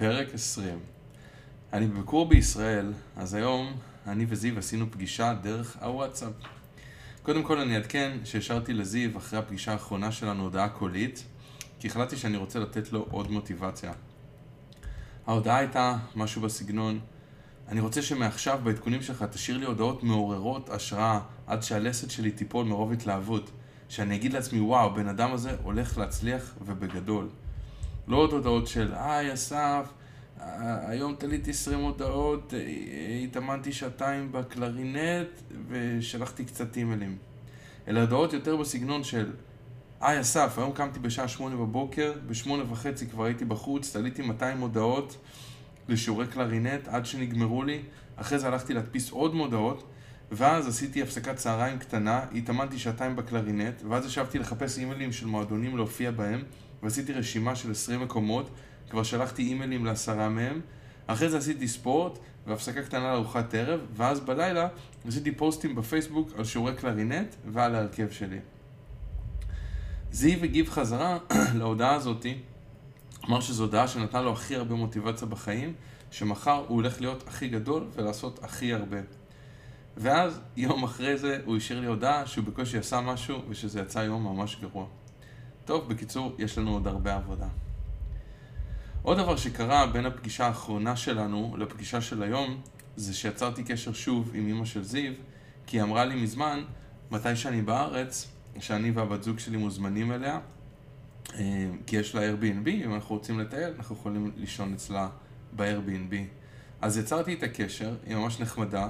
פרק 20. אני בביקור בישראל, אז היום אני וזיו עשינו פגישה דרך הוואטסאפ. קודם כל אני אעדכן שהשארתי לזיו אחרי הפגישה האחרונה שלנו הודעה קולית, כי החלטתי שאני רוצה לתת לו עוד מוטיבציה. ההודעה הייתה משהו בסגנון, אני רוצה שמעכשיו בעדכונים שלך תשאיר לי הודעות מעוררות השראה עד שהלסת שלי תיפול מרוב התלהבות. שאני אגיד לעצמי, וואו, הבן אדם הזה הולך להצליח ובגדול. לא עוד הודעות של, היי אסף, היום תליתי 20 הודעות, התאמנתי שעתיים בקלרינט ושלחתי קצת אימיילים. אלא הודעות יותר בסגנון של, היי אסף, היום קמתי בשעה שמונה בבוקר, בשמונה וחצי כבר הייתי בחוץ, תליתי 200 הודעות לשיעורי קלרינט עד שנגמרו לי, אחרי זה הלכתי להדפיס עוד מודעות ואז עשיתי הפסקת צהריים קטנה, התאמנתי שעתיים בקלרינט, ואז ישבתי לחפש אימיילים של מועדונים להופיע בהם, ועשיתי רשימה של 20 מקומות, כבר שלחתי אימיילים לעשרה מהם, אחרי זה עשיתי ספורט, והפסקה קטנה לארוחת ערב, ואז בלילה עשיתי פוסטים בפייסבוק על שיעורי קלרינט ועל ההרכב שלי. זיו הגיב חזרה להודעה הזאתי, אמר שזו הודעה שנתנה לו הכי הרבה מוטיבציה בחיים, שמחר הוא הולך להיות הכי גדול ולעשות הכי הרבה. ואז יום אחרי זה הוא השאיר לי הודעה שהוא בקושי עשה משהו ושזה יצא יום ממש גרוע. טוב, בקיצור, יש לנו עוד הרבה עבודה. עוד דבר שקרה בין הפגישה האחרונה שלנו לפגישה של היום, זה שיצרתי קשר שוב עם אמא של זיו, כי היא אמרה לי מזמן, מתי שאני בארץ, שאני והבת זוג שלי מוזמנים אליה, אה, כי יש לה Airbnb, אם אנחנו רוצים לטייל, אנחנו יכולים לישון אצלה ב-Airbnb. אז יצרתי את הקשר, היא ממש נחמדה,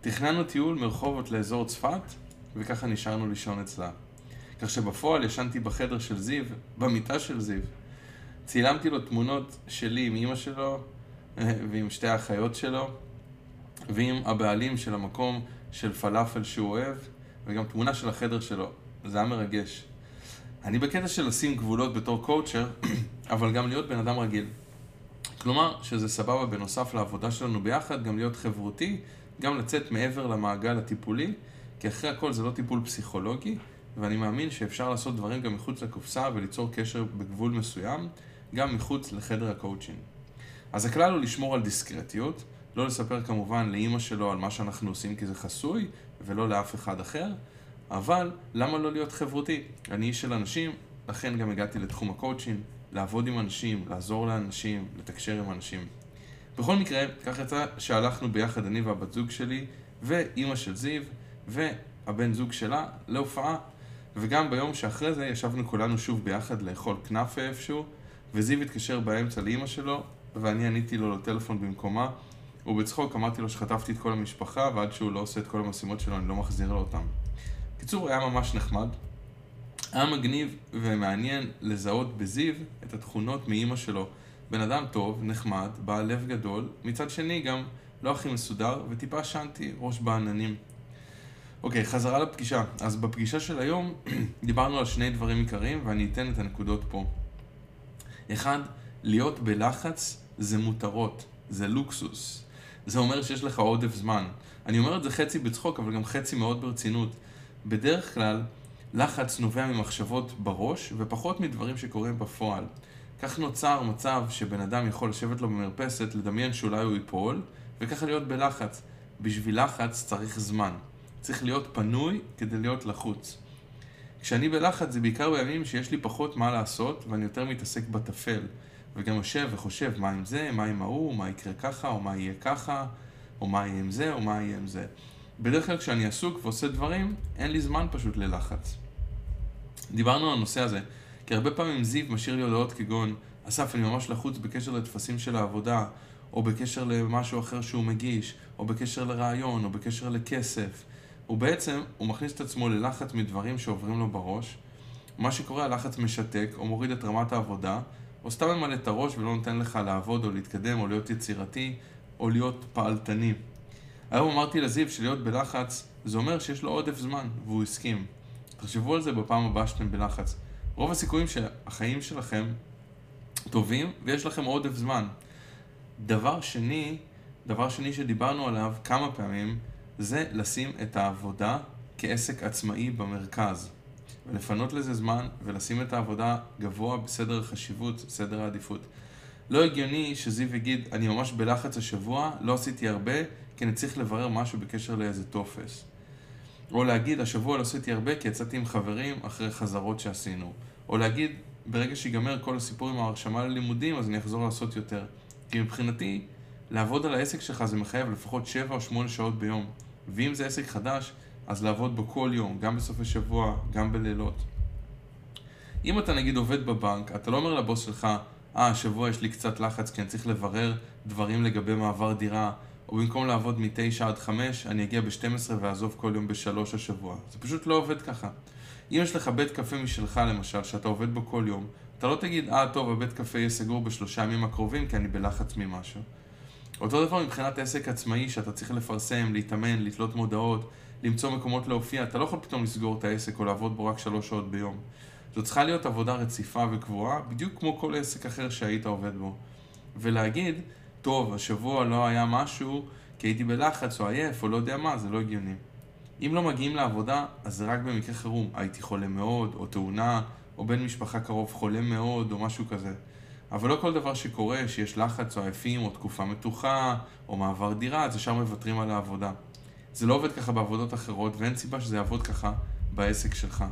תכננו טיול מרחובות לאזור צפת, וככה נשארנו לישון אצלה. כך שבפועל ישנתי בחדר של זיו, במיטה של זיו. צילמתי לו תמונות שלי עם אמא שלו, ועם שתי האחיות שלו, ועם הבעלים של המקום של פלאפל שהוא אוהב, וגם תמונה של החדר שלו. זה היה מרגש. אני בקטע של לשים גבולות בתור קואוצ'ר, אבל גם להיות בן אדם רגיל. כלומר, שזה סבבה בנוסף לעבודה שלנו ביחד, גם להיות חברותי גם לצאת מעבר למעגל הטיפולי, כי אחרי הכל זה לא טיפול פסיכולוגי, ואני מאמין שאפשר לעשות דברים גם מחוץ לקופסה וליצור קשר בגבול מסוים, גם מחוץ לחדר הקואוצ'ינג. אז הכלל הוא לשמור על דיסקרטיות, לא לספר כמובן לאימא שלו על מה שאנחנו עושים כי זה חסוי, ולא לאף אחד אחר, אבל למה לא להיות חברותי? אני איש של אנשים, לכן גם הגעתי לתחום הקואוצ'ינג, לעבוד עם אנשים, לעזור לאנשים, לתקשר עם אנשים. בכל מקרה, כך יצא שהלכנו ביחד, אני והבת זוג שלי, ואימא של זיו, והבן זוג שלה, להופעה. וגם ביום שאחרי זה ישבנו כולנו שוב ביחד לאכול כנאפה איפשהו, וזיו התקשר באמצע לאימא שלו, ואני עניתי לו לטלפון במקומה, ובצחוק אמרתי לו שחטפתי את כל המשפחה, ועד שהוא לא עושה את כל המשימות שלו אני לא מחזיר לו אותם. בקיצור, היה ממש נחמד. היה מגניב ומעניין לזהות בזיו את התכונות מאימא שלו. בן אדם טוב, נחמד, בעל לב גדול, מצד שני גם לא הכי מסודר וטיפה שנתי, ראש בעננים. אוקיי, חזרה לפגישה. אז בפגישה של היום דיברנו על שני דברים עיקריים ואני אתן את הנקודות פה. אחד, להיות בלחץ זה מותרות, זה לוקסוס. זה אומר שיש לך עודף זמן. אני אומר את זה חצי בצחוק, אבל גם חצי מאוד ברצינות. בדרך כלל, לחץ נובע ממחשבות בראש ופחות מדברים שקורים בפועל. כך נוצר מצב שבן אדם יכול לשבת לו במרפסת, לדמיין שאולי הוא ייפול, וככה להיות בלחץ. בשביל לחץ צריך זמן. צריך להיות פנוי כדי להיות לחוץ. כשאני בלחץ זה בעיקר בימים שיש לי פחות מה לעשות ואני יותר מתעסק בטפל. וגם יושב וחושב מה עם זה, מה עם ההוא, מה יקרה ככה, או מה יהיה ככה, או מה יהיה עם זה, או מה יהיה עם זה. בדרך כלל כשאני עסוק ועושה דברים, אין לי זמן פשוט ללחץ. דיברנו על הנושא הזה. כי הרבה פעמים זיו משאיר לי הודעות כגון, אסף, אני ממש לחוץ בקשר לטפסים של העבודה, או בקשר למשהו אחר שהוא מגיש, או בקשר לרעיון, או בקשר לכסף. ובעצם הוא מכניס את עצמו ללחץ מדברים שעוברים לו בראש. מה שקורה, הלחץ משתק, או מוריד את רמת העבודה, או סתם ממלא את הראש ולא נותן לך לעבוד, או להתקדם, או להיות יצירתי, או להיות פעלתני. היום אמרתי לזיו שלהיות בלחץ, זה אומר שיש לו עודף זמן, והוא הסכים. תחשבו על זה בפעם הבאה שאתם בלחץ. רוב הסיכויים שהחיים שלכם טובים ויש לכם עודף זמן. דבר שני, דבר שני שדיברנו עליו כמה פעמים, זה לשים את העבודה כעסק עצמאי במרכז. ולפנות לזה זמן ולשים את העבודה גבוה בסדר החשיבות, סדר העדיפות. לא הגיוני שזיו יגיד, אני ממש בלחץ השבוע, לא עשיתי הרבה, כי אני צריך לברר משהו בקשר לאיזה טופס. או להגיד, השבוע לא עשיתי הרבה כי יצאתי עם חברים אחרי חזרות שעשינו. או להגיד, ברגע שיגמר כל הסיפור עם ההרשמה ללימודים, אז אני אחזור לעשות יותר. כי מבחינתי, לעבוד על העסק שלך זה מחייב לפחות 7 או 8 שעות ביום. ואם זה עסק חדש, אז לעבוד בו כל יום, גם בסופי שבוע, גם בלילות. אם אתה נגיד עובד בבנק, אתה לא אומר לבוס שלך, אה, השבוע יש לי קצת לחץ כי אני צריך לברר דברים לגבי מעבר דירה, או במקום לעבוד מ-9 עד 5, אני אגיע ב-12 ואעזוב כל יום ב-3 השבוע. זה פשוט לא עובד ככה. אם יש לך בית קפה משלך למשל, שאתה עובד בו כל יום, אתה לא תגיד, אה, טוב, הבית קפה יהיה סגור בשלושה ימים הקרובים כי אני בלחץ ממשהו. אותו דבר מבחינת עסק עצמאי שאתה צריך לפרסם, להתאמן, לתלות מודעות, למצוא מקומות להופיע, אתה לא יכול פתאום לסגור את העסק או לעבוד בו רק שלוש שעות ביום. זו צריכה להיות עבודה רציפה וקבועה, בדיוק כמו כל עסק אחר שהיית עובד בו. ולהגיד, טוב, השבוע לא היה משהו כי הייתי בלחץ או עייף או לא יודע מה, זה לא הגיוני. אם לא מגיעים לעבודה, אז זה רק במקרה חירום. הייתי חולה מאוד, או תאונה, או בן משפחה קרוב חולה מאוד, או משהו כזה. אבל לא כל דבר שקורה, שיש לחץ או עייפים, או תקופה מתוחה, או מעבר דירה, אז ישר מוותרים על העבודה. זה לא עובד ככה בעבודות אחרות, ואין סיבה שזה יעבוד ככה בעסק שלך.